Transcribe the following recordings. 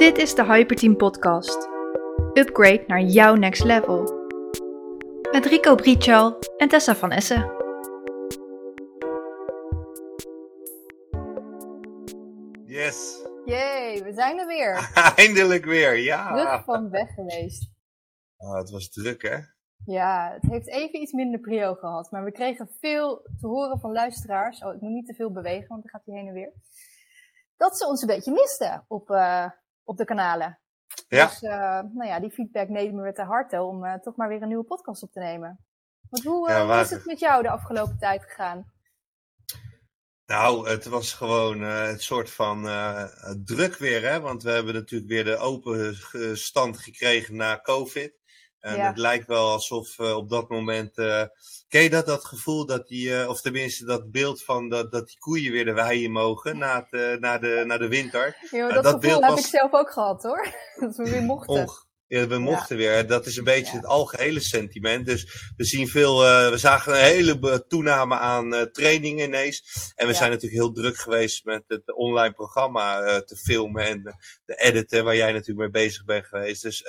Dit is de Hyperteam Podcast. Upgrade naar jouw next level. Met Rico Brichal en Tessa van Essen. Yes, Jee, we zijn er weer. eindelijk weer, ja. Terug van weg geweest. Oh, het was druk, hè? Ja, het heeft even iets minder prio gehad. Maar we kregen veel te horen van luisteraars. Oh, ik moet niet te veel bewegen, want dan gaat hij heen en weer. Dat ze ons een beetje misten op, eh, op de kanalen. Ja. Dus uh, nou ja, die feedback nemen we te harte om uh, toch maar weer een nieuwe podcast op te nemen. Want hoe, Ja, waar- is het met jou de afgelopen tijd gegaan? Nou, het was gewoon eh, het soort van eh, druk weer, hè? Want we hebben natuurlijk weer de open stand gekregen na COVID. En Ja. het lijkt wel alsof eh, op dat moment. eh ken je dat, dat gevoel dat die, eh, of tenminste dat beeld van dat, dat die koeien weer de wei in mogen na, het, na, de, na de winter? Ja, Ja, dat, dat gevoel beeld heb was- ik zelf ook gehad hoor. dat we weer mochten. Onge- ja, we mochten weer. Dat is een beetje Ja. het algehele sentiment. Dus we zien veel, eh, we zagen een hele toename aan eh, trainingen ineens. En we zijn natuurlijk heel druk geweest met het online programma eh, te filmen en de, editen, waar jij natuurlijk mee bezig bent geweest. Dus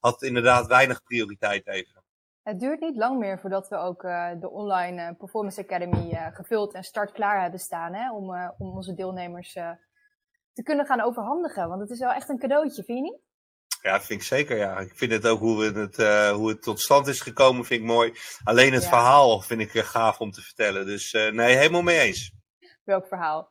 had inderdaad weinig prioriteit even. Het duurt niet lang meer voordat we ook de online Performance Academy gevuld en startklaar hebben staan. Hè, om, om onze deelnemers te kunnen gaan overhandigen. Want het is wel echt een cadeautje, vind je niet? Ja, dat vind ik zeker. Ja. Ik vind het ook hoe, het, eh, hoe het tot stand is gekomen, vind ik mooi. Alleen het Ja. verhaal vind ik eh, gaaf om te vertellen. Dus eh, nee, helemaal mee eens. Welk verhaal?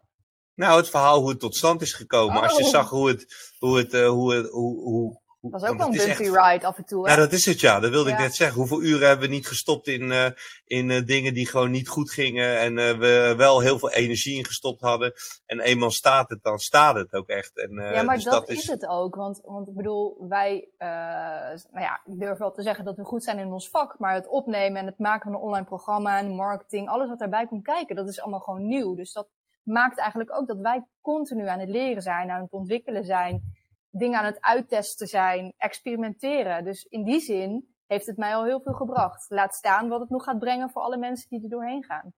Nou, het verhaal hoe het tot stand is gekomen. Als je Oh. zag hoe het, hoe het, hoe het, hoe, hoe- Dat was ook wel een is bumpy echt- ride af en toe. Hè? Ja, dat is het ja. Dat wilde ik net zeggen. Hoeveel uren hebben we niet gestopt in, eh, in eh, dingen die gewoon niet goed gingen. En eh, we wel heel veel energie in gestopt hadden. En eenmaal staat het, dan staat het ook echt. En, ja, maar dus dat, is het ook. Want, want ik bedoel, wij, nou ja, ik durf wel te zeggen dat we goed zijn in ons vak. Maar het opnemen en het maken van een online programma en marketing, alles wat daarbij komt kijken, dat is allemaal gewoon nieuw. Dus dat maakt eigenlijk ook dat wij continu aan het leren zijn, aan het ontwikkelen zijn, dingen aan het uittesten zijn, experimenteren. Dus in die zin heeft het mij al heel veel gebracht. Laat staan wat het nog gaat brengen voor alle mensen die er doorheen gaan.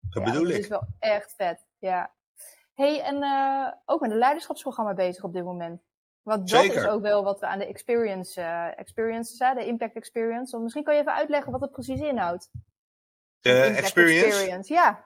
Dat Ja, bedoel dat ik. is wel echt vet, ja. hey, en eh, ook met een leiderschapsprogramma bezig op dit moment. Want dat Zeker. is ook wel wat we aan de experience, eh experiences, hè, de impact experience. Want misschien kan je even uitleggen wat het precies inhoudt. De Impact experience. Ja,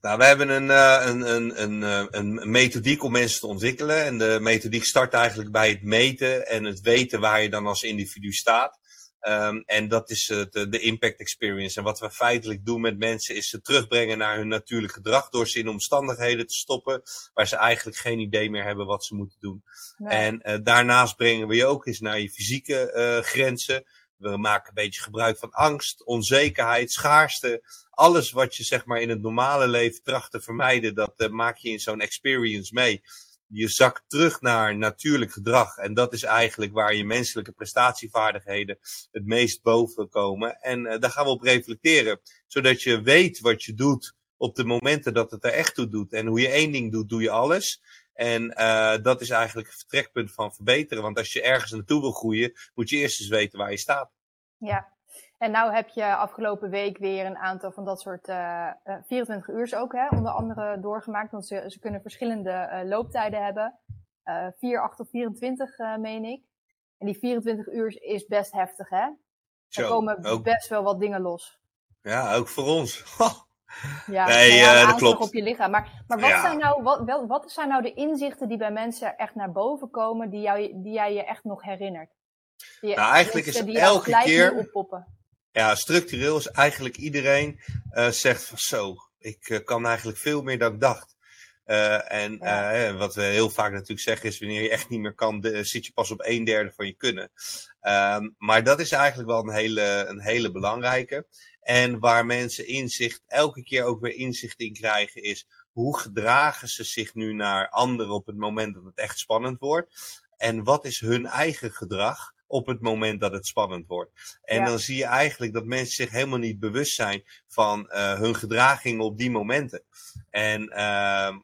Nou, we hebben een, eh, een, een, een, eh, een methodiek om mensen te ontwikkelen. En de methodiek start eigenlijk bij het meten en het weten waar je dan als individu staat. Ehm, en dat is eh, de, impact experience. En wat we feitelijk doen met mensen is ze terugbrengen naar hun natuurlijk gedrag door ze in omstandigheden te stoppen waar ze eigenlijk geen idee meer hebben wat ze moeten doen. nee. En daarnaast brengen we je ook eens naar je fysieke grenzen. We maken een beetje gebruik van angst, onzekerheid, schaarste. Alles wat je zeg maar in het normale leven tracht te vermijden, dat eh, maak je in zo'n experience mee. Je zakt terug naar natuurlijk gedrag. En dat is eigenlijk waar je menselijke prestatievaardigheden het meest boven komen. En eh, daar gaan we op reflecteren. Zodat je weet wat je doet op de momenten dat het er echt toe doet. En hoe je één ding doet, doe je alles. En eh, dat is eigenlijk het vertrekpunt van verbeteren. Want als je ergens naartoe wil groeien, moet je eerst eens weten waar je staat. Ja. En nou heb je afgelopen week weer een aantal van dat soort eh eh, 24 uur ook, hè, onder andere doorgemaakt. Want ze, ze kunnen verschillende eh, looptijden hebben. Eh 4, 8 of 24, eh, meen ik. En die 24 uur is best heftig, hè? Er Zo, komen ook, best wel wat dingen los. ja, ook voor ons. Ja, Nee, nou ja, eh, dat klopt. op je lichaam. Maar, maar wat, Ja. zijn nou, wat, wel, wat zijn nou de inzichten die bij mensen echt naar boven komen, die, jou, die jij je echt nog herinnert? Die, Nou, eigenlijk is die elke keer- oppoppen. Ja, structureel is eigenlijk iedereen eh, zegt van zo, ik eh, kan eigenlijk veel meer dan ik dacht. En Ja. wat we heel vaak natuurlijk zeggen is, wanneer je echt niet meer kan, de- zit je pas op een derde van je kunnen. Ehm, maar dat is eigenlijk wel een hele, een hele belangrijke. En waar mensen inzicht, elke keer ook weer inzicht in krijgen, is hoe gedragen ze zich nu naar anderen op het moment dat het echt spannend wordt? En wat is hun eigen gedrag op het moment dat het spannend wordt? En Ja. dan zie je eigenlijk dat mensen zich helemaal niet bewust zijn van eh, hun gedragingen op die momenten. En ehm,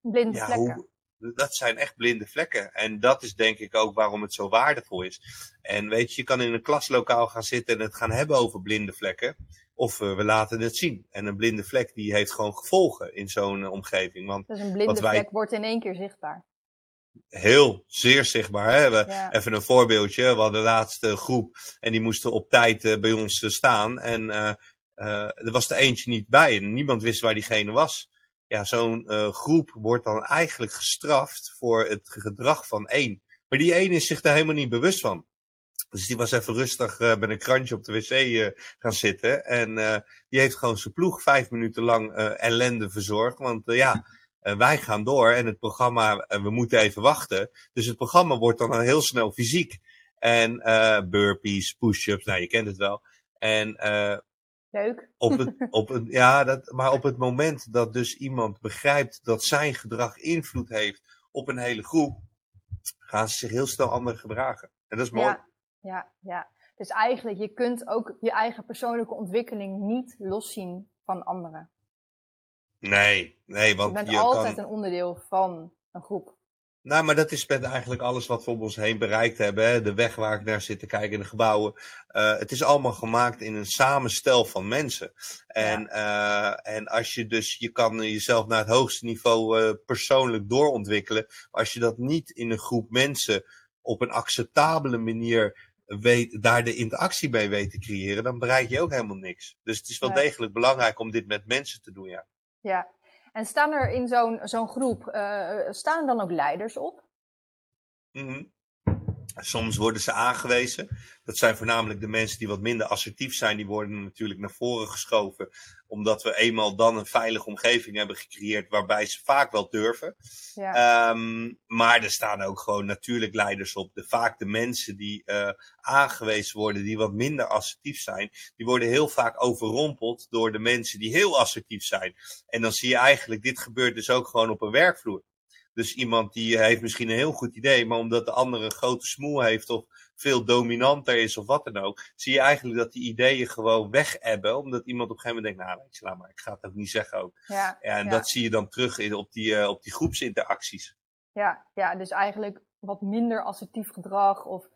Blinde ja, hoe, dat zijn echt blinde vlekken. En dat is denk ik ook waarom het zo waardevol is. En weet je, je kan in een klaslokaal gaan zitten en het gaan hebben over blinde vlekken. Of eh, we laten het zien. En een blinde vlek die heeft gewoon gevolgen in zo'n eh, omgeving. Want Dus een blinde wij- vlek wordt in één keer zichtbaar. Heel, zeer zichtbaar. Hè? We, Ja. Even een voorbeeldje. We hadden de laatste groep en die moesten op tijd eh, bij ons staan. En er was er eentje niet bij en niemand wist waar diegene was. Ja, zo'n eh, groep wordt dan eigenlijk gestraft voor het gedrag van één. Maar die één is zich daar helemaal niet bewust van. Dus die was even rustig eh, met een krantje op de wc eh, gaan zitten. En die heeft gewoon zijn ploeg vijf minuten lang ellende verzorgd. Want ja, wij gaan door en het programma, we moeten even wachten. Dus het programma wordt dan heel snel fysiek. En burpees, push-ups, nou je kent het wel. En Leuk. op het, op het, ja, dat, maar op het moment dat dus iemand begrijpt dat zijn gedrag invloed heeft op een hele groep, gaan ze zich heel snel anders gedragen. En dat is mooi. Ja, ja, ja. Dus eigenlijk, je kunt ook je eigen persoonlijke ontwikkeling niet loszien van anderen. Nee, nee, Je want bent je altijd kan... een onderdeel van een groep. Nou, maar dat is met eigenlijk alles wat we om ons heen bereikt hebben. Hè? De weg waar ik naar zit te kijken, de gebouwen. Eh, het is allemaal gemaakt in een samenstel van mensen. En, eh, en als je dus, je kan jezelf naar het hoogste niveau eh, persoonlijk doorontwikkelen. Maar als je dat niet in een groep mensen op een acceptabele manier weet, daar de interactie mee weet te creëren, dan bereik je ook helemaal niks. Dus het is wel degelijk belangrijk om dit met mensen te doen, ja. Ja. En staan er in zo'n groep, eh, staan er dan ook leiders op? Mhm. Soms worden ze aangewezen. Dat zijn voornamelijk de mensen die wat minder assertief zijn. Die worden natuurlijk naar voren geschoven. Omdat we eenmaal dan een veilige omgeving hebben gecreëerd. Waarbij ze vaak wel durven. Ja. Ehm, maar er staan ook gewoon natuurlijk leiders op. De, vaak de mensen die eh, aangewezen worden, die wat minder assertief zijn, die worden heel vaak overrompeld door de mensen die heel assertief zijn. En dan zie je eigenlijk, dit gebeurt dus ook gewoon op een werkvloer. Dus iemand die heeft misschien een heel goed idee, maar omdat de andere een grote smoel heeft of veel dominanter is of wat dan ook, zie je eigenlijk dat die ideeën gewoon weg hebben, omdat iemand op een gegeven moment denkt, nou weet je, laat maar, ik ga het ook niet zeggen ook. ja, en Ja. dat zie je dan terug in, op, die, eh, op die groepsinteracties. ja, ja, dus eigenlijk wat minder assertief gedrag of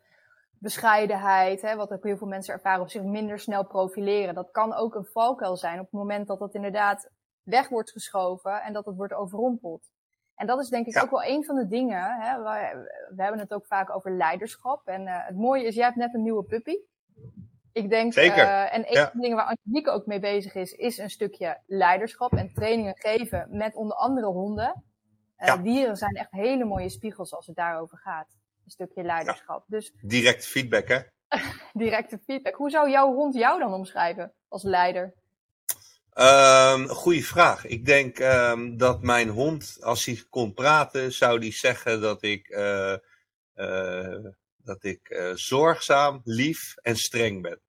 bescheidenheid, hè, wat ook heel veel mensen ervaren, of zich minder snel profileren. Dat kan ook een valkuil zijn op het moment dat dat inderdaad weg wordt geschoven en dat het wordt overrompeld. En dat is denk ik Ja. ook wel een van de dingen. Hè, waar, we hebben het ook vaak over leiderschap. En eh, het mooie is, jij hebt net een nieuwe puppy. Ik denk, Zeker, eh, en een ja. van de dingen waar Angelique ook mee bezig is, is een stukje leiderschap en trainingen geven met onder andere honden. Eh, Ja. Dieren zijn echt hele mooie spiegels als het daarover gaat. Een stukje leiderschap. Dus Direct feedback, hè? directe feedback. Hoe zou jouw hond jou dan omschrijven als leider? Ehm goeie vraag. Ik denk ehm, dat mijn hond, als hij kon praten, zou die zeggen dat ik, eh, dat ik eh, zorgzaam, lief en streng ben.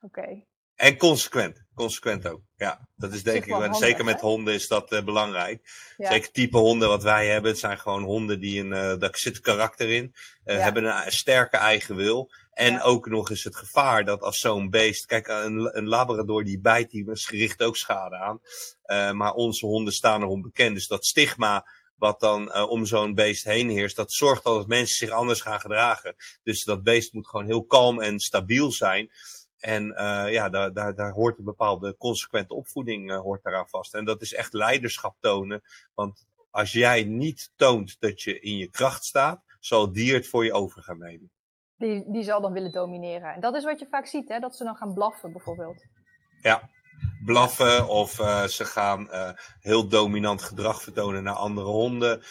Oké. En consequent. Consequent ook. Ja, dat is denk ik, handig, zeker met hè? honden is dat eh, belangrijk. Ja. Zeker type honden wat wij hebben. Het zijn gewoon honden die een, eh daar zit karakter in. Ja. Hebben een sterke eigen wil. En Ja. ook nog eens het gevaar dat als zo'n beest. Kijk, een, een labrador die bijt, die richt ook schade aan. Maar onze honden staan erom bekend. Dus dat stigma wat dan om zo'n beest heen heerst, dat zorgt al dat mensen zich anders gaan gedragen. Dus dat beest moet gewoon heel kalm en stabiel zijn. En eh, ja, daar, daar, daar hoort een bepaalde consequente opvoeding eh, hoort daaraan vast. En dat is echt leiderschap tonen. Want als jij niet toont dat je in je kracht staat, zal het dier het voor je over gaan nemen. Die, die zal dan willen domineren. En dat is wat je vaak ziet, hè? dat ze dan gaan blaffen bijvoorbeeld. Ja, blaffen of eh, ze gaan heel dominant gedrag vertonen naar andere honden.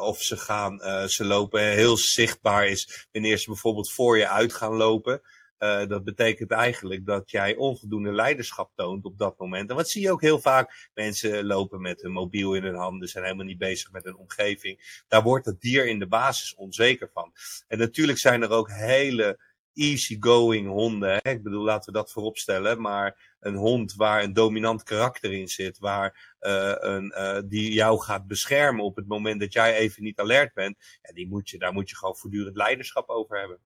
Of ze, gaan, ze lopen heel zichtbaar is wanneer ze bijvoorbeeld voor je uit gaan lopen. Eh, dat betekent eigenlijk dat jij onvoldoende leiderschap toont op dat moment. En wat zie je ook heel vaak? Mensen lopen met een mobiel in hun handen, zijn helemaal niet bezig met hun omgeving. Daar wordt het dier in de basis onzeker van. En natuurlijk zijn er ook hele easygoing honden. Hè? Ik bedoel, laten we dat voorop stellen. Maar een hond waar een dominant karakter in zit, waar uh, een, uh, die jou gaat beschermen op het moment dat jij even niet alert bent, ja, die moet je, daar moet je gewoon voortdurend leiderschap over hebben.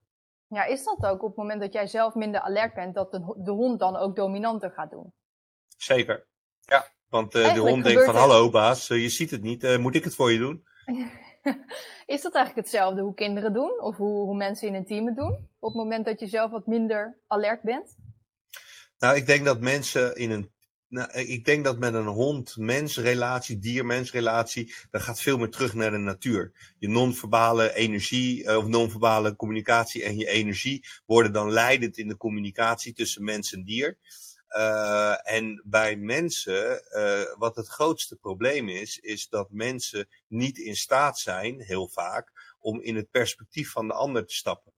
Ja, is dat ook op het moment dat jij zelf minder alert bent, dat de, de hond dan ook dominanter gaat doen? Zeker. Ja, want uh, de hond denkt van, hallo baas, je ziet het niet, moet ik het voor je doen? is dat eigenlijk hetzelfde hoe kinderen doen? Of hoe, hoe mensen in een team het doen? Op het moment dat je zelf wat minder alert bent? Nou, ik denk dat mensen in een Nou, ik denk dat met een hond-mens-relatie, dier-mens-relatie, dat gaat veel meer terug naar de natuur. Je non-verbale energie eh, of non-verbale communicatie en je energie worden dan leidend in de communicatie tussen mens en dier. Uh, en bij mensen, wat het grootste probleem is, is dat mensen niet in staat zijn, heel vaak, om in het perspectief van de ander te stappen.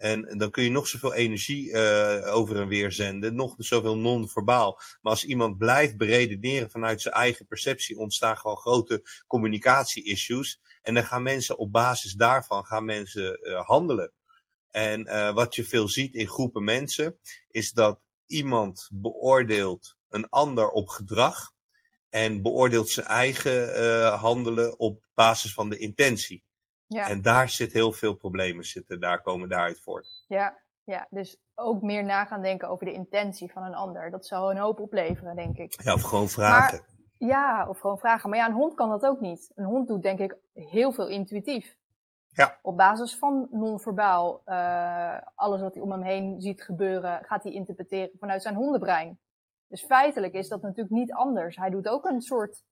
En, dan kun je nog zoveel energie uh, over en weer zenden, nog zoveel non-verbaal. Maar als iemand blijft beredeneren vanuit zijn eigen perceptie, ontstaan gewoon grote communicatie-issues. En dan gaan mensen op basis daarvan gaan mensen uh, handelen. En uh, wat je veel ziet in groepen mensen, is dat iemand beoordeelt een ander op gedrag en beoordeelt zijn eigen handelen op basis van de intentie. Ja. En daar zit heel veel problemen zitten, daar komen daaruit voort. Ja, ja, dus ook meer na gaan denken over de intentie van een ander. Dat zou een hoop opleveren, denk ik. Ja, of gewoon vragen. Maar, ja, of gewoon vragen. Maar ja, een hond kan dat ook niet. Een hond doet denk ik heel veel intuïtief. Ja. Op basis van non-verbaal, uh, alles wat hij om hem heen ziet gebeuren, gaat hij interpreteren vanuit zijn hondenbrein. Dus feitelijk is dat natuurlijk niet anders. Hij doet ook een soort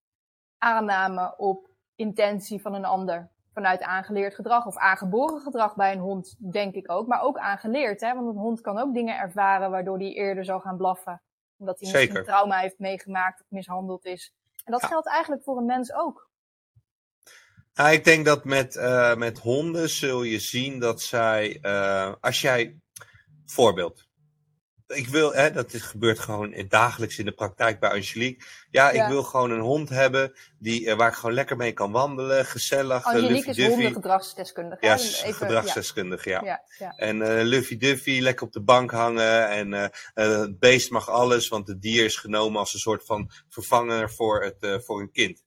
aanname op intentie van een ander vanuit aangeleerd gedrag of aangeboren gedrag bij een hond, denk ik ook. Maar ook aangeleerd, hè? want een hond kan ook dingen ervaren waardoor hij eerder zal gaan blaffen. Omdat hij misschien een trauma heeft meegemaakt of mishandeld is. En dat geldt eigenlijk voor een mens ook. Nou, ik denk dat met, uh, met honden zul je zien dat zij, uh, als jij, voorbeeld, ik wil, hè, dat is, gebeurt gewoon dagelijks in de praktijk bij Angelique. Ja, ik wil gewoon een hond hebben die, uh, waar ik gewoon lekker mee kan wandelen, gezellig. Eh, Angelique is hondengedragsdeskundige. Ja, Even, gedragsdeskundige, ja. ja. ja. En uh, Luffy Duffy, lekker op de bank hangen. En uh, het beest mag alles, want het dier is genomen als een soort van vervanger voor, het, voor een kind.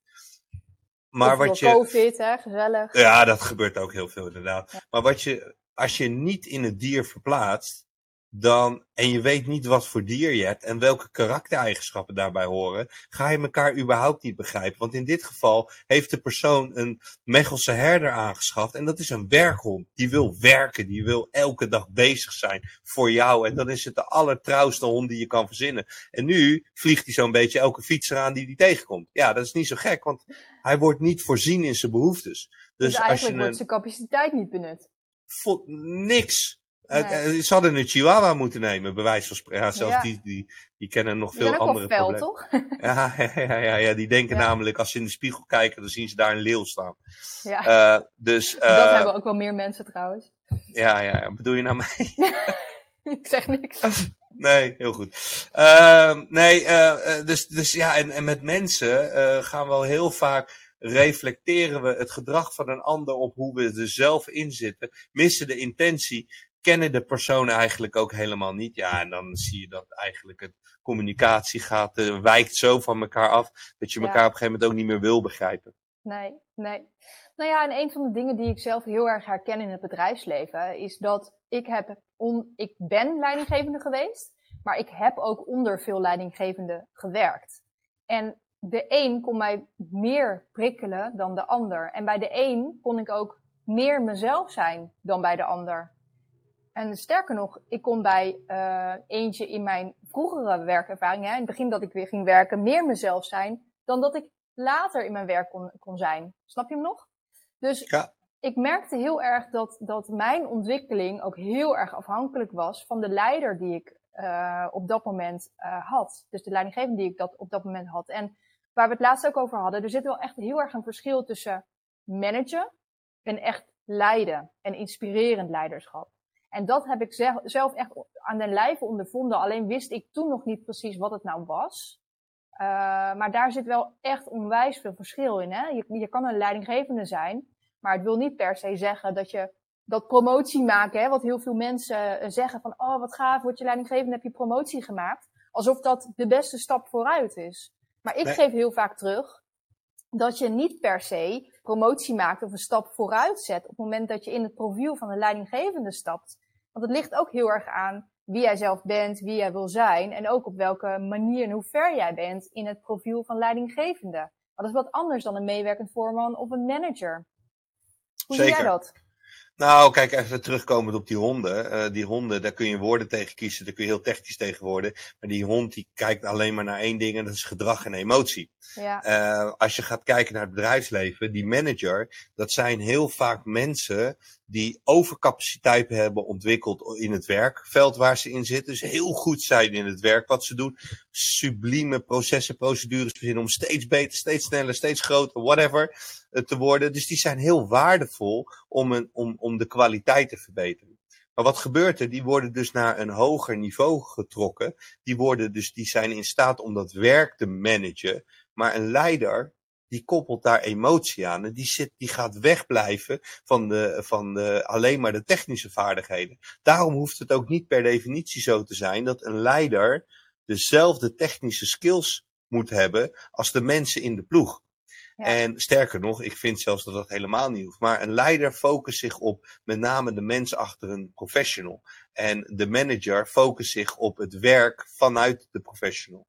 Maar wat je. COVID, hè, gezellig. Ja, dat gebeurt ook heel veel inderdaad. Maar wat je, als je niet in het dier verplaatst, dan, en je weet niet wat voor dier je hebt en welke karaktereigenschappen daarbij horen, ga je elkaar überhaupt niet begrijpen. Want in dit geval heeft de persoon een Mechelse herder aangeschaft en dat is een werkhond. Die wil werken, die wil elke dag bezig zijn voor jou en dan is het de allertrouwste hond die je kan verzinnen. En nu vliegt hij zo'n beetje elke fietser aan die hij tegenkomt. Ja, dat is niet zo gek, want hij wordt niet voorzien in zijn behoeftes. Dus, dus eigenlijk als je wordt zijn capaciteit niet benut. Niks. Nee. ze hadden een chihuahua moeten nemen, bij wijze van spreken. Ja, zelfs Die, die, die kennen nog veel andere fel, problemen. toch? Ja, ja, ja, ja, die denken namelijk als ze in de spiegel kijken, dan zien ze daar een leeuw staan. Ja. Uh, dus, uh, dat hebben ook wel meer mensen trouwens. Ja, ja, bedoel je nou mij? Ik zeg niks. Nee, heel goed. Uh, nee, dus, dus ja, en, en met mensen gaan we al heel vaak reflecteren we het gedrag van een ander op hoe we er zelf in zitten, missen de intentie kennen de persoon eigenlijk ook helemaal niet. Ja, en dan zie je dat eigenlijk het communicatie gaat, uh, wijkt zo van elkaar af, dat je elkaar op een gegeven moment ook niet meer wil begrijpen. Nee, nee. Nou ja, en een van de dingen die ik zelf heel erg herken in het bedrijfsleven, is dat ik heb, on, ik ben leidinggevende geweest, maar ik heb ook onder veel leidinggevenden gewerkt. En de een kon mij meer prikkelen dan de ander. En bij de een kon ik ook meer mezelf zijn dan bij de ander. En sterker nog, ik kon bij uh, eentje in mijn vroegere werkervaring, hè, in het begin dat ik weer ging werken, meer mezelf zijn dan dat ik later in mijn werk kon, kon zijn. Snap je hem nog? Dus ja. ik merkte heel erg dat, dat mijn ontwikkeling ook heel erg afhankelijk was van de leider die ik uh, op dat moment uh, had. Dus de leidinggevende die ik dat op dat moment had. En waar we het laatst ook over hadden, er zit wel echt heel erg een verschil tussen managen en echt leiden en inspirerend leiderschap. En dat heb ik zelf echt aan den lijve ondervonden. Alleen wist ik toen nog niet precies wat het nou was. Uh, maar daar zit wel echt onwijs veel verschil in. Hè? Je, je kan een leidinggevende zijn, maar het wil niet per se zeggen dat je dat promotie maken, hè, wat heel veel mensen eh, zeggen van, oh wat gaaf, word je leidinggevende, heb je promotie gemaakt. Alsof dat de beste stap vooruit is. Maar ik geef heel vaak terug dat je niet per se promotie maakt of een stap vooruit zet op het moment dat je in het profiel van een leidinggevende stapt. Want het ligt ook heel erg aan wie jij zelf bent, wie jij wil zijn en ook op welke manier en hoe ver jij bent in het profiel van leidinggevende. Maar dat is wat anders dan een meewerkend voorman of een manager. Hoe Zeker. zie jij dat? Nou, kijk, even terugkomend op die honden. Uh, die honden, daar kun je woorden tegen kiezen, daar kun je heel technisch tegen worden. Maar die hond, die kijkt alleen maar naar één ding en dat is gedrag en emotie. Ja. Uh, als je gaat kijken naar het bedrijfsleven, die manager, dat zijn heel vaak mensen die overcapaciteit hebben ontwikkeld in het werkveld waar ze in zitten. Dus heel goed zijn in het werk wat ze doen. Sublieme processen, procedures verzinnen om steeds beter, steeds sneller, steeds groter, whatever eh, te worden. Dus die zijn heel waardevol om, een, om, om de kwaliteit te verbeteren. Maar wat gebeurt er? Die worden dus naar een hoger niveau getrokken. Die, worden dus, die zijn in staat om dat werk te managen. Maar een leider, die koppelt daar emotie aan. En die, zit, die gaat wegblijven van, de, van de, alleen maar de technische vaardigheden. Daarom hoeft het ook niet per definitie zo te zijn dat een leider dezelfde technische skills moet hebben als de mensen in de ploeg. Ja. En sterker nog, ik vind zelfs dat dat helemaal niet hoeft. Maar een leider focust zich op met name de mens achter een professional. En de manager focust zich op het werk vanuit de professional.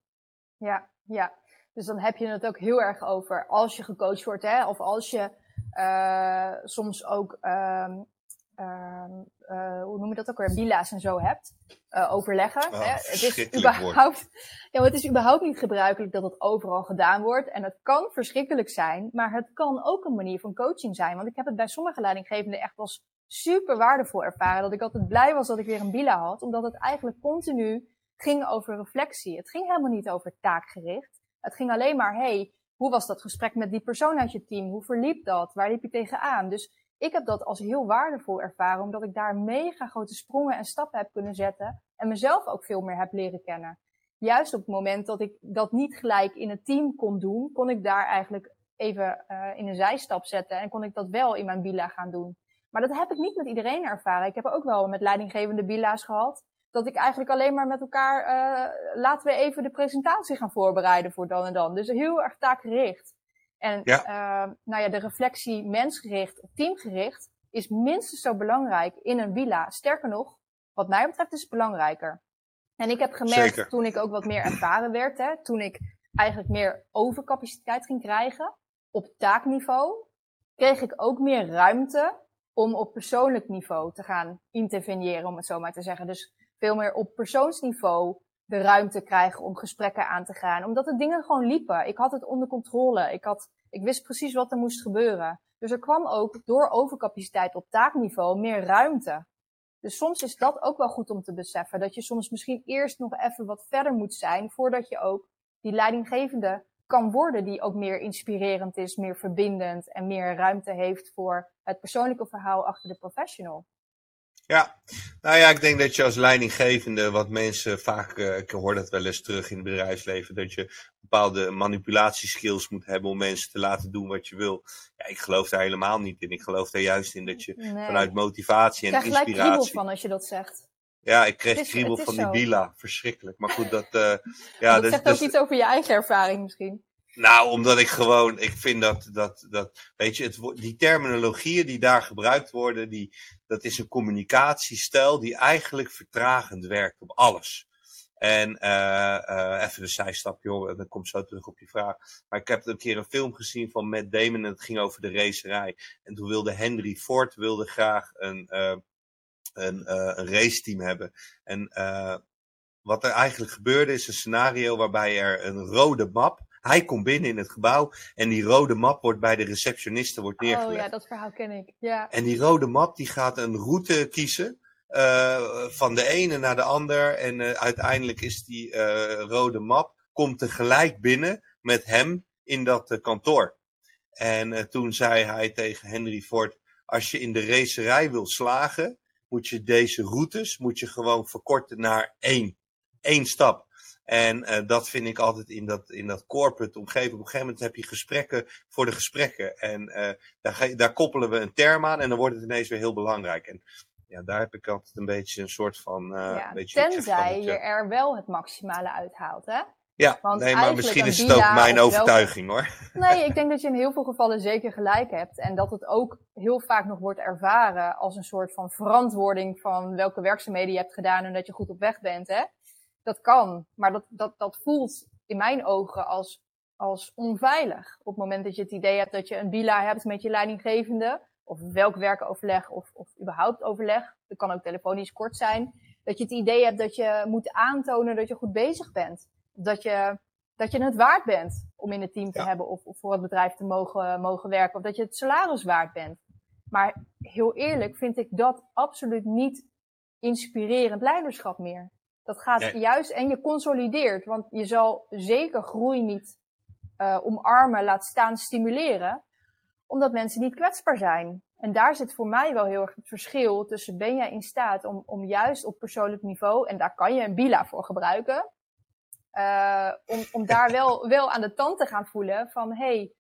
Ja, ja. Dus dan heb je het ook heel erg over als je gecoacht wordt, hè, of als je uh, soms ook, uh, uh, hoe noem je dat ook weer, bila's en zo hebt, uh, overleggen. Oh, hè. Het is überhaupt, ja, het is überhaupt niet gebruikelijk dat het overal gedaan wordt. En het kan verschrikkelijk zijn, maar het kan ook een manier van coaching zijn. Want ik heb het bij sommige leidinggevenden echt als super waardevol ervaren. Dat ik altijd blij was dat ik weer een bila had, omdat het eigenlijk continu ging over reflectie. Het ging helemaal niet over taakgericht. Het ging alleen maar, hey, hoe was dat gesprek met die persoon uit je team? Hoe verliep dat? Waar liep je tegenaan? Dus ik heb dat als heel waardevol ervaren, omdat ik daar mega grote sprongen en stappen heb kunnen zetten en mezelf ook veel meer heb leren kennen. Juist op het moment dat ik dat niet gelijk in het team kon doen, kon ik daar eigenlijk even uh, in een zijstap zetten en kon ik dat wel in mijn bila gaan doen. Maar dat heb ik niet met iedereen ervaren. Ik heb ook wel met leidinggevende bila's gehad dat ik eigenlijk alleen maar met elkaar, uh, laten we even de presentatie gaan voorbereiden voor dan en dan. Dus heel erg taakgericht. En ja. Uh, nou ja, de reflectie mensgericht, teamgericht, is minstens zo belangrijk in een villa. Sterker nog, wat mij betreft is het belangrijker. En ik heb gemerkt Zeker. toen ik ook wat meer ervaren werd, hè, toen ik eigenlijk meer overcapaciteit ging krijgen op taakniveau, kreeg ik ook meer ruimte om op persoonlijk niveau te gaan interveneren, om het zo maar te zeggen. Dus veel meer op persoonsniveau de ruimte krijgen om gesprekken aan te gaan. Omdat de dingen gewoon liepen. Ik had het onder controle. Ik, had, ik wist precies wat er moest gebeuren. Dus er kwam ook door overcapaciteit op taakniveau meer ruimte. Dus soms is dat ook wel goed om te beseffen. Dat je soms misschien eerst nog even wat verder moet zijn voordat je ook die leidinggevende kan worden die ook meer inspirerend is, meer verbindend en meer ruimte heeft voor het persoonlijke verhaal achter de professional. Ja, nou ja, ik denk dat je als leidinggevende, wat mensen vaak, uh, ik hoor dat wel eens terug in het bedrijfsleven, dat je bepaalde manipulatieskills moet hebben om mensen te laten doen wat je wil. Ja, ik geloof daar helemaal niet in. Ik geloof er juist in dat je Nee. vanuit motivatie en Ik krijg gelijk kriebel inspiratie. van als je dat zegt. Ja, ik kreeg kriebel van die zo. bila. Verschrikkelijk. Maar goed, dat, eh ja, dat dus, zegt dus- ook iets over je eigen ervaring misschien. Nou, omdat ik gewoon, ik vind dat, dat, dat weet je, het, die terminologieën die daar gebruikt worden, die, dat is een communicatiestijl die eigenlijk vertragend werkt op alles. En eh eh even een zijstapje hoor, dan kom ik zo terug op je vraag. Maar ik heb een keer een film gezien van Matt Damon en het ging over de racerij. En toen wilde Henry Ford wilde graag een, eh een, een raceteam hebben. En eh wat er eigenlijk gebeurde is een scenario waarbij er een rode map. Hij komt binnen in het gebouw en die rode map wordt bij de receptioniste wordt neergelegd. Oh ja, dat verhaal ken ik. Ja. En die rode map die gaat een route kiezen. eh, van de ene naar de ander. En eh, uiteindelijk is die eh, rode map. Komt tegelijk binnen met hem in dat kantoor. En toen zei hij tegen Henry Ford. Als je in de racerij wil slagen. Moet je deze routes moet je gewoon verkorten naar één. Eén stap. En eh, dat vind ik altijd in dat, in dat corporate omgeving. Op een gegeven moment heb je gesprekken voor de gesprekken. En eh, daar, daar koppelen we een term aan en dan wordt het ineens weer heel belangrijk. En ja, daar heb ik altijd een beetje een soort van. eh ja. een beetje Tenzij je er wel het maximale uithaalt, hè? Ja, want nee, maar misschien is het ook mijn overtuiging hoor. Nee, ik denk dat je in heel veel gevallen zeker gelijk hebt. En dat het ook heel vaak nog wordt ervaren als een soort van verantwoording van welke werkzaamheden je hebt gedaan en dat je goed op weg bent. Hè? Dat kan, maar dat, dat, dat voelt in mijn ogen als, als onveilig. Op het moment dat je het idee hebt dat je een bila hebt met je leidinggevende, of welk werkoverleg of, of überhaupt overleg, dat kan ook telefonisch kort zijn, dat je het idee hebt dat je moet aantonen dat je goed bezig bent. Dat je, dat je het waard bent om in het team te hebben of, of, voor het bedrijf te mogen, mogen werken. Of dat je het salaris waard bent. Maar heel eerlijk vind ik dat absoluut niet inspirerend leiderschap meer. Dat gaat juist en je consolideert, want je zal zeker groei niet uh, omarmen, laat staan stimuleren, omdat mensen niet kwetsbaar zijn. En daar zit voor mij wel heel erg het verschil tussen ben jij in staat om, om juist op persoonlijk niveau, en daar kan je een bila voor gebruiken, uh, om, om daar wel, wel aan de tand te gaan voelen van hey,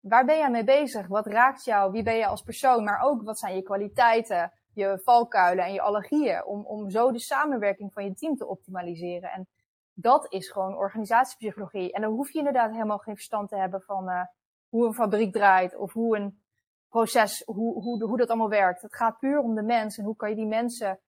waar ben jij mee bezig? Wat raakt jou? Wie ben je als persoon? Maar ook wat zijn je kwaliteiten, je valkuilen en je allergieën? Om, om zo de samenwerking van je team te optimaliseren. En dat is gewoon organisatiepsychologie. En dan hoef je inderdaad helemaal geen verstand te hebben van uh, hoe een fabriek draait of hoe een proces, hoe, hoe, hoe dat allemaal werkt. Het gaat puur om de mens en hoe kan je die mensen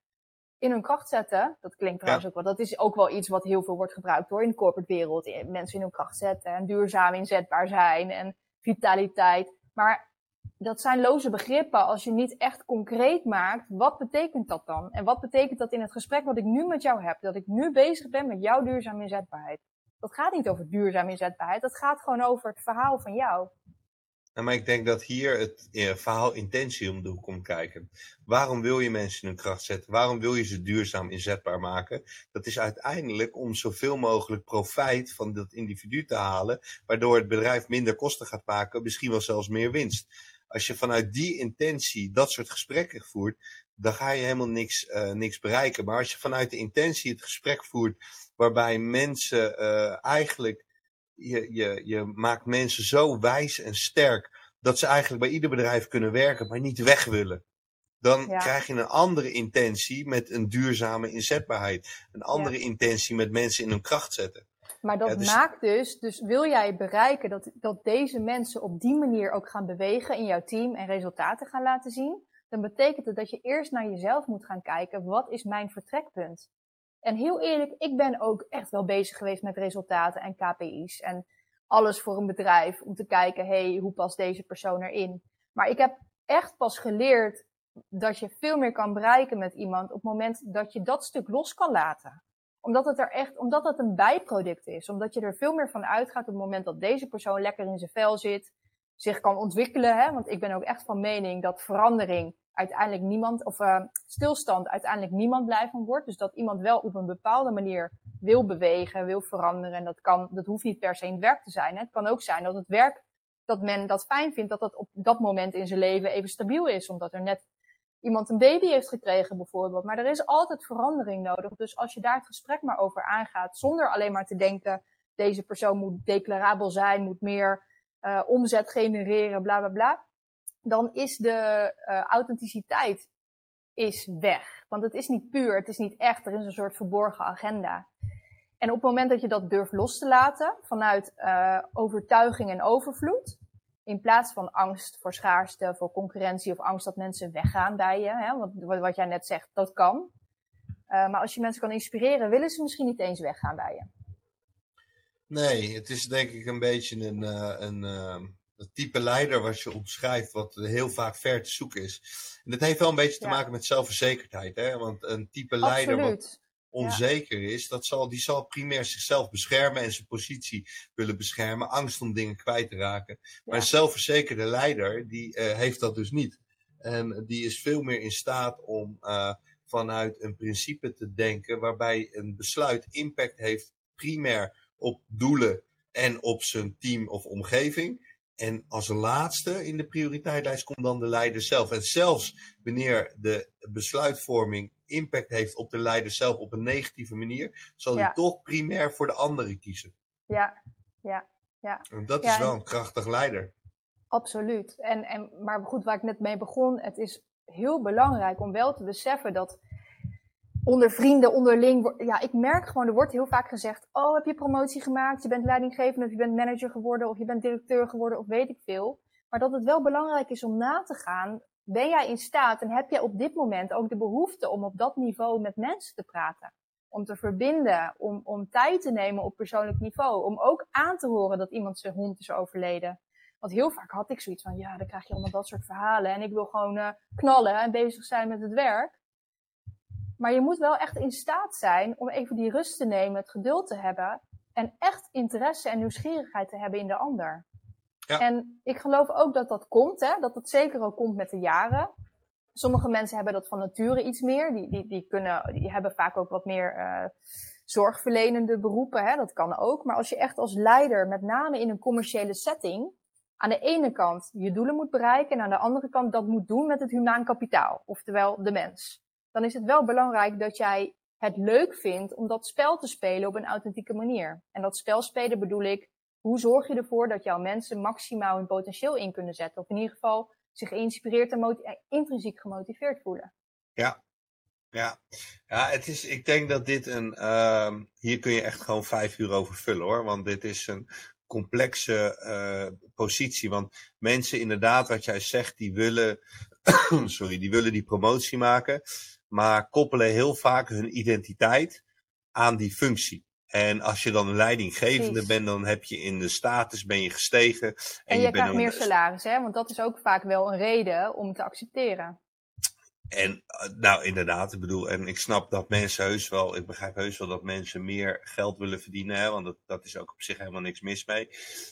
in hun kracht zetten. Dat klinkt trouwens ook wel. Dat is ook wel iets wat heel veel wordt gebruikt hoor in de corporate wereld. Mensen in hun kracht zetten en duurzaam inzetbaar zijn en vitaliteit. Maar dat zijn loze begrippen als je niet echt concreet maakt. Wat betekent dat dan? En wat betekent dat in het gesprek wat ik nu met jou heb? Dat ik nu bezig ben met jouw duurzame inzetbaarheid. Dat gaat niet over duurzame inzetbaarheid. Dat gaat gewoon over het verhaal van jou. Maar ik denk dat hier het eh, verhaal intentie om de hoek komt kijken. Waarom wil je mensen hun kracht zetten? Waarom wil je ze duurzaam inzetbaar maken? Dat is uiteindelijk om zoveel mogelijk profijt van dat individu te halen, waardoor het bedrijf minder kosten gaat maken, misschien wel zelfs meer winst. Als je vanuit die intentie dat soort gesprekken voert, dan ga je helemaal niks, uh, niks bereiken. Maar als je vanuit de intentie het gesprek voert, waarbij mensen uh, eigenlijk je, je, je maakt mensen zo wijs en sterk dat ze eigenlijk bij ieder bedrijf kunnen werken, maar niet weg willen. Dan krijg je een andere intentie met een duurzame inzetbaarheid. Een andere intentie met mensen in hun kracht zetten. Maar dat dus... maakt dus, dus wil jij bereiken dat, dat deze mensen op die manier ook gaan bewegen in jouw team en resultaten gaan laten zien, dan betekent het dat je eerst naar jezelf moet gaan kijken, wat is mijn vertrekpunt? En heel eerlijk, ik ben ook echt wel bezig geweest met resultaten en KPI's. En alles voor een bedrijf om te kijken, hey, hoe past deze persoon erin? Maar ik heb echt pas geleerd dat je veel meer kan bereiken met iemand op het moment dat je dat stuk los kan laten. Omdat het er echt, omdat het een bijproduct is. Omdat je er veel meer van uitgaat op het moment dat deze persoon lekker in zijn vel zit, zich kan ontwikkelen. Hè? Want ik ben ook echt van mening dat verandering uiteindelijk niemand, of uh, stilstand uiteindelijk niemand blij van wordt. Dus dat iemand wel op een bepaalde manier wil bewegen, wil veranderen. En dat kan, dat hoeft niet per se in werk te zijn. Hè. Het kan ook zijn dat het werk, dat men dat fijn vindt, dat dat op dat moment in zijn leven even stabiel is. Omdat er net iemand een baby heeft gekregen bijvoorbeeld. Maar er is altijd verandering nodig. Dus als je daar het gesprek maar over aangaat, zonder alleen maar te denken, deze persoon moet declarabel zijn, moet meer uh, omzet genereren, bla bla bla dan is de uh, authenticiteit is weg. Want het is niet puur, het is niet echt, er is een soort verborgen agenda. En op het moment dat je dat durft los te laten, vanuit uh, overtuiging en overvloed, in plaats van angst voor schaarste, voor concurrentie of angst dat mensen weggaan bij je, hè, wat, wat jij net zegt, dat kan. Uh, maar als je mensen kan inspireren, willen ze misschien niet eens weggaan bij je. Nee, het is denk ik een beetje een, een, het type leider wat je omschrijft, wat heel vaak ver te zoeken is. En dat heeft wel een beetje te maken met zelfverzekerdheid. Hè? Want een type leider wat onzeker is, dat zal, die zal primair zichzelf beschermen en zijn positie willen beschermen. Angst om dingen kwijt te raken. Maar een zelfverzekerde leider, die uh, heeft dat dus niet. En die is veel meer in staat om uh, vanuit een principe te denken waarbij een besluit impact heeft primair op doelen en op zijn team of omgeving. En als laatste in de prioriteitlijn komt dan de leider zelf. En zelfs wanneer de besluitvorming impact heeft op de leider zelf op een negatieve manier, zal hij toch primair voor de anderen kiezen. Ja, ja, ja. En dat is wel een krachtig leider. Absoluut. En, en, maar goed, waar ik net mee begon, het is heel belangrijk om wel te beseffen dat onder vrienden, onderling. Ja, ik merk gewoon, er wordt heel vaak gezegd: Oh, heb je promotie gemaakt? Je bent leidinggevende, of je bent manager geworden, of je bent directeur geworden, of weet ik veel. Maar dat het wel belangrijk is om na te gaan. Ben jij in staat en heb jij op dit moment ook de behoefte om op dat niveau met mensen te praten? Om te verbinden, om, om tijd te nemen op persoonlijk niveau. Om ook aan te horen dat iemand zijn hond is overleden. Want heel vaak had ik zoiets van, ja, dan krijg je allemaal dat soort verhalen. En ik wil gewoon uh, knallen en bezig zijn met het werk. Maar je moet wel echt in staat zijn om even die rust te nemen, het geduld te hebben. En echt interesse en nieuwsgierigheid te hebben in de ander. En ik geloof ook dat dat komt, hè? dat dat zeker ook komt met de jaren. Sommige mensen hebben dat van nature iets meer. Die, die, die, kunnen, die hebben vaak ook wat meer uh, zorgverlenende beroepen. Hè? Dat kan ook. Maar als je echt als leider, met name in een commerciële setting, aan de ene kant je doelen moet bereiken en aan de andere kant dat moet doen met het humaan kapitaal, oftewel de mens. Dan is het wel belangrijk dat jij het leuk vindt om dat spel te spelen op een authentieke manier. En dat spel spelen bedoel ik, hoe zorg je ervoor dat jouw mensen maximaal hun potentieel in kunnen zetten? Of in ieder geval zich geïnspireerd en eh, intrinsiek gemotiveerd voelen. Ja, ja, ja het is, ik denk dat dit een, uh, hier kun je echt gewoon vijf uur over vullen hoor. Want dit is een complexe uh, positie. Want mensen inderdaad, wat jij zegt, die willen, sorry, die willen die promotie maken. Maar koppelen heel vaak hun identiteit aan die functie. En als je dan een leidinggevende bent, dan heb je in de status ben je gestegen. En, en je, je krijgt meer salaris, hè? Want dat is ook vaak wel een reden om te accepteren. En eh, nou inderdaad, ik bedoel, en ik snap dat mensen heus wel, ik begrijp heus wel dat mensen meer geld willen verdienen, hè, want dat, dat is ook op zich helemaal niks mis mee.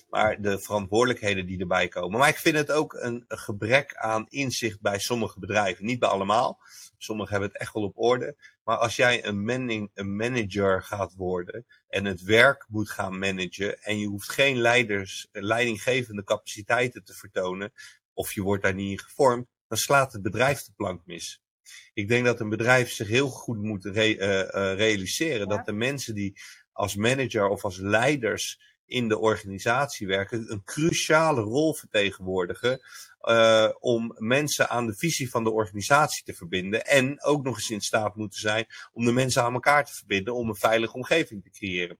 Maar de verantwoordelijkheden die erbij komen. Maar ik vind het ook een, een gebrek aan inzicht bij sommige bedrijven. Niet bij allemaal. Sommigen hebben het echt wel op orde. Maar als jij een, manning, een manager gaat worden en het werk moet gaan managen en je hoeft geen leiders, leidinggevende capaciteiten te vertonen, of je wordt daar niet in gevormd, dan slaat het bedrijf de plank mis. Ik denk dat een bedrijf zich heel goed moet re uh, uh, realiseren dat de mensen die als manager of als leiders in de organisatie werken, een cruciale rol vertegenwoordigen uh, om mensen aan de visie van de organisatie te verbinden. En ook nog eens in staat moeten zijn om de mensen aan elkaar te verbinden om een veilige omgeving te creëren.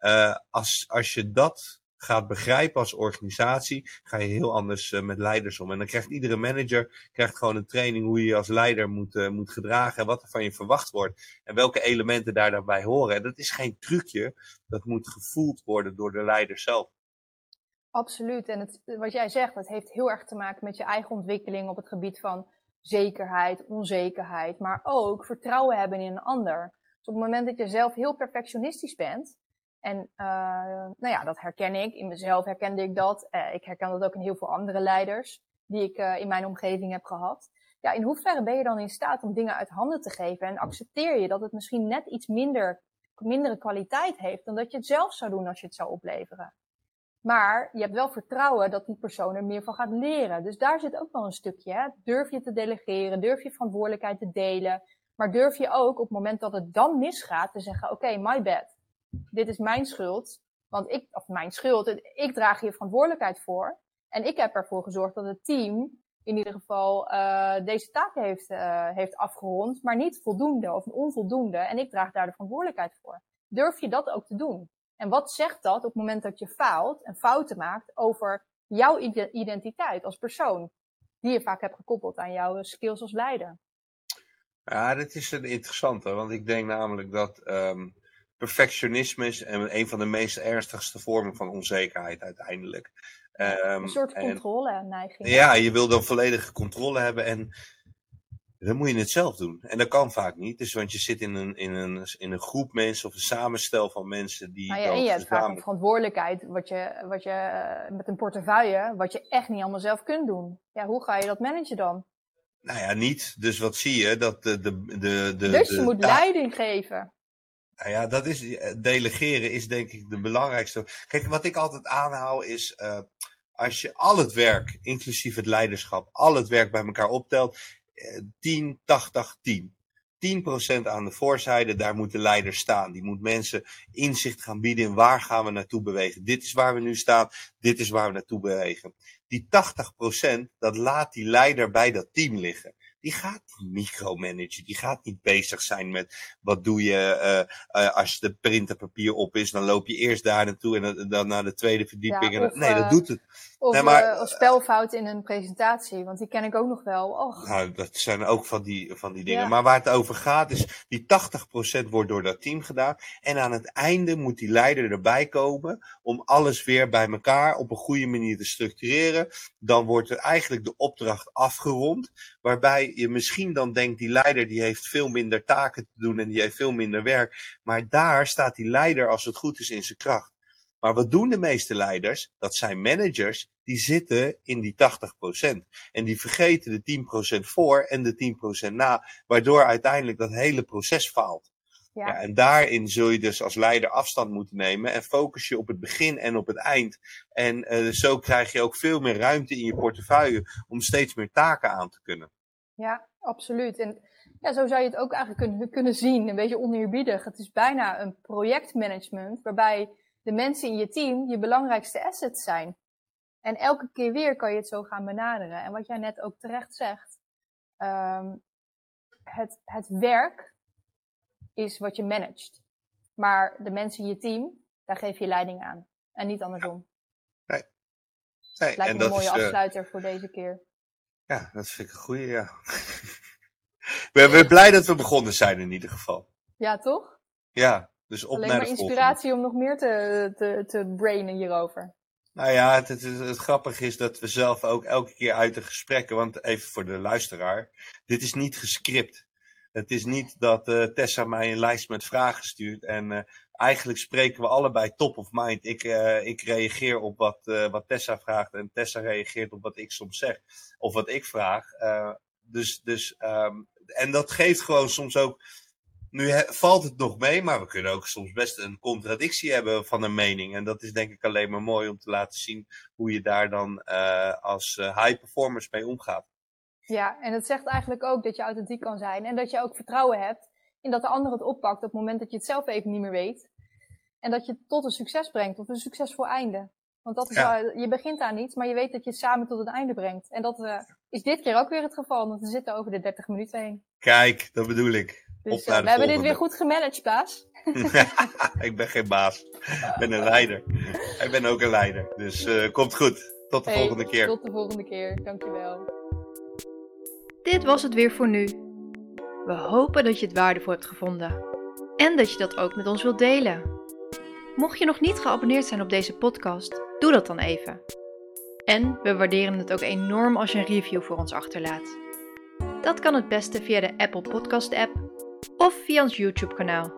Uh, als, als je dat gaat begrijpen als organisatie, ga je heel anders uh, met leiders om. En dan krijgt iedere manager krijgt gewoon een training hoe je als leider moet, uh, moet gedragen en wat er van je verwacht wordt. En welke elementen daar daarbij horen. En dat is geen trucje, dat moet gevoeld worden door de leider zelf. Absoluut. En het, wat jij zegt, dat heeft heel erg te maken met je eigen ontwikkeling op het gebied van zekerheid, onzekerheid, maar ook vertrouwen hebben in een ander. Dus op het moment dat je zelf heel perfectionistisch bent, en uh, nou ja, dat herken ik. In mezelf herkende ik dat. Uh, ik herken dat ook in heel veel andere leiders die ik uh, in mijn omgeving heb gehad. Ja, in hoeverre ben je dan in staat om dingen uit handen te geven? En accepteer je dat het misschien net iets minder, mindere kwaliteit heeft dan dat je het zelf zou doen als je het zou opleveren? Maar je hebt wel vertrouwen dat die persoon er meer van gaat leren. Dus daar zit ook wel een stukje. Hè? Durf je te delegeren, durf je verantwoordelijkheid te delen. Maar durf je ook op het moment dat het dan misgaat te zeggen: Oké, my bad dit is mijn schuld. Want ik, of mijn schuld, ik draag hier verantwoordelijkheid voor. En ik heb ervoor gezorgd dat het team in ieder geval uh, deze taak heeft, uh, heeft afgerond, maar niet voldoende of onvoldoende. En ik draag daar de verantwoordelijkheid voor. Durf je dat ook te doen? En wat zegt dat op het moment dat je faalt en fouten maakt over jouw identiteit als persoon, die je vaak hebt gekoppeld aan jouw skills als leider? Ja, dit is een interessante, want ik denk namelijk dat um, perfectionisme is een van de meest ernstigste vormen van onzekerheid uiteindelijk. Um, een soort controle-neiging. Ja, je wil dan volledige controle hebben en dan moet je het zelf doen. En dat kan vaak niet. Dus want je zit in een, in een, in een groep mensen of een samenstel van mensen die. Nou ja, en je hebt vaak een verantwoordelijkheid wat je, wat je, eh, met een portefeuille, wat je echt niet allemaal zelf kunt doen. Ja, hoe ga je dat managen dan? Nou ja, niet. Dus wat zie je? Dat de, de, de, de, dus je moet leiding geven. Nou ja, dat is, eh, delegeren is denk ik de belangrijkste. Kijk, wat ik altijd aanhoud is, uh, als je al het werk, inclusief het leiderschap, al het werk bij elkaar optelt, uh, 10, 80, 10. 10% aan de voorzijde, daar moet de leider staan. Die moet mensen inzicht gaan bieden in waar gaan we naartoe bewegen. Dit is waar we nu staan, dit is waar we naartoe bewegen. Die 80%, dat laat die leider bij dat team liggen die gaat niet micromanagen. Die gaat niet bezig zijn met wat doe je uh, uh, als de printerpapier op is. Dan loop je eerst daar naartoe en dan naar de tweede verdieping. Ja, of, nee, dat doet het. Of, Nee, maar- eh, of spelfouten in een presentatie, want die ken ik ook nog wel. Och, Nou, dat zijn ook van die, van die dingen. Ja. Maar waar het over gaat is, die 80% wordt door dat team gedaan. En aan het einde moet die leider erbij komen om alles weer bij elkaar op een goede manier te structureren. Dan wordt er eigenlijk de opdracht afgerond. Waarbij je misschien dan denkt, die leider die heeft veel minder taken te doen en die heeft veel minder werk. Maar daar staat die leider, als het goed is, in zijn kracht. Maar wat doen de meeste leiders? Dat zijn managers die zitten in die 80%. En die vergeten de 10% voor en de 10% na, waardoor uiteindelijk dat hele proces faalt. ja. Ja, en daarin zul je dus als leider afstand moeten nemen en focus je op het begin en op het eind. En eh, zo krijg je ook veel meer ruimte in je portefeuille om steeds meer taken aan te kunnen. Ja, absoluut. En ja, zo zou je het ook eigenlijk kunnen, kunnen zien, een beetje oneerbiedig. Het is bijna een projectmanagement waarbij de mensen in je team je belangrijkste assets zijn. En elke keer weer kan je het zo gaan benaderen. En wat jij net ook terecht zegt, ehm, het, het werk is wat je managt. Maar de mensen in je team, daar geef je leiding aan. En niet andersom. Nee, Lijkt en me een mooie is, eh, afsluiter voor deze keer. ja, dat vind ik een goeie, ja. we zijn blij dat we begonnen zijn in ieder geval. Ja, toch? Ja, dus op Alleen naar maar de volgende. inspiratie om nog meer te, te, te brainen hierover. Nou ja, het, het, grappige is dat we zelf ook elke keer uit de gesprekken, want even voor de luisteraar, dit is niet gescript. Het is niet dat eh, Tessa mij een lijst met vragen stuurt en eh, eigenlijk spreken we allebei top of mind. Ik, eh, ik reageer op wat, wat Tessa vraagt en Tessa reageert op wat ik soms zeg of wat ik vraag. Dus, dus, ehm, en dat geeft gewoon soms ook nu he- valt het nog mee, maar we kunnen ook soms best een contradictie hebben van een mening. En dat is denk ik alleen maar mooi om te laten zien hoe je daar dan eh, als eh, high performers mee omgaat. Ja, en het zegt eigenlijk ook dat je authentiek kan zijn. En dat je ook vertrouwen hebt in dat de ander het oppakt op het moment dat je het zelf even niet meer weet. En dat je het tot een succes brengt, tot een succesvol einde. Want dat is Ja. wel, je begint aan iets, maar je weet dat je het samen tot het einde brengt. En dat eh, is dit keer ook weer het geval, want we zitten over de 30 minuten heen. Kijk, dat bedoel ik. Dus eh, we hebben dit weer goed gemanaged, Baas. ik ben geen baas. Ik ben een leider. Ik ben ook een leider. Dus eh, komt goed. Tot de Hey, volgende keer. Tot de volgende keer, dankjewel. Dit was het weer voor nu. We hopen dat je het waardevol hebt gevonden en dat je dat ook met ons wilt delen. Mocht je nog niet geabonneerd zijn op deze podcast, doe dat dan even. En we waarderen het ook enorm als je een review voor ons achterlaat. Dat kan het beste via de Apple Podcast app of via ons YouTube kanaal.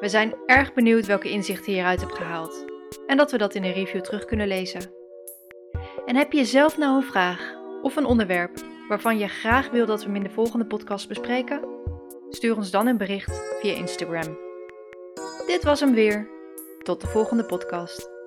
We zijn erg benieuwd welke inzichten je hieruit hebt gehaald en dat we dat in een review terug kunnen lezen. En heb je zelf nou een vraag of een onderwerp waarvan je graag wil dat we hem in de volgende podcast bespreken? Stuur ons dan een bericht via Instagram. Dit was hem weer. Tot de volgende podcast.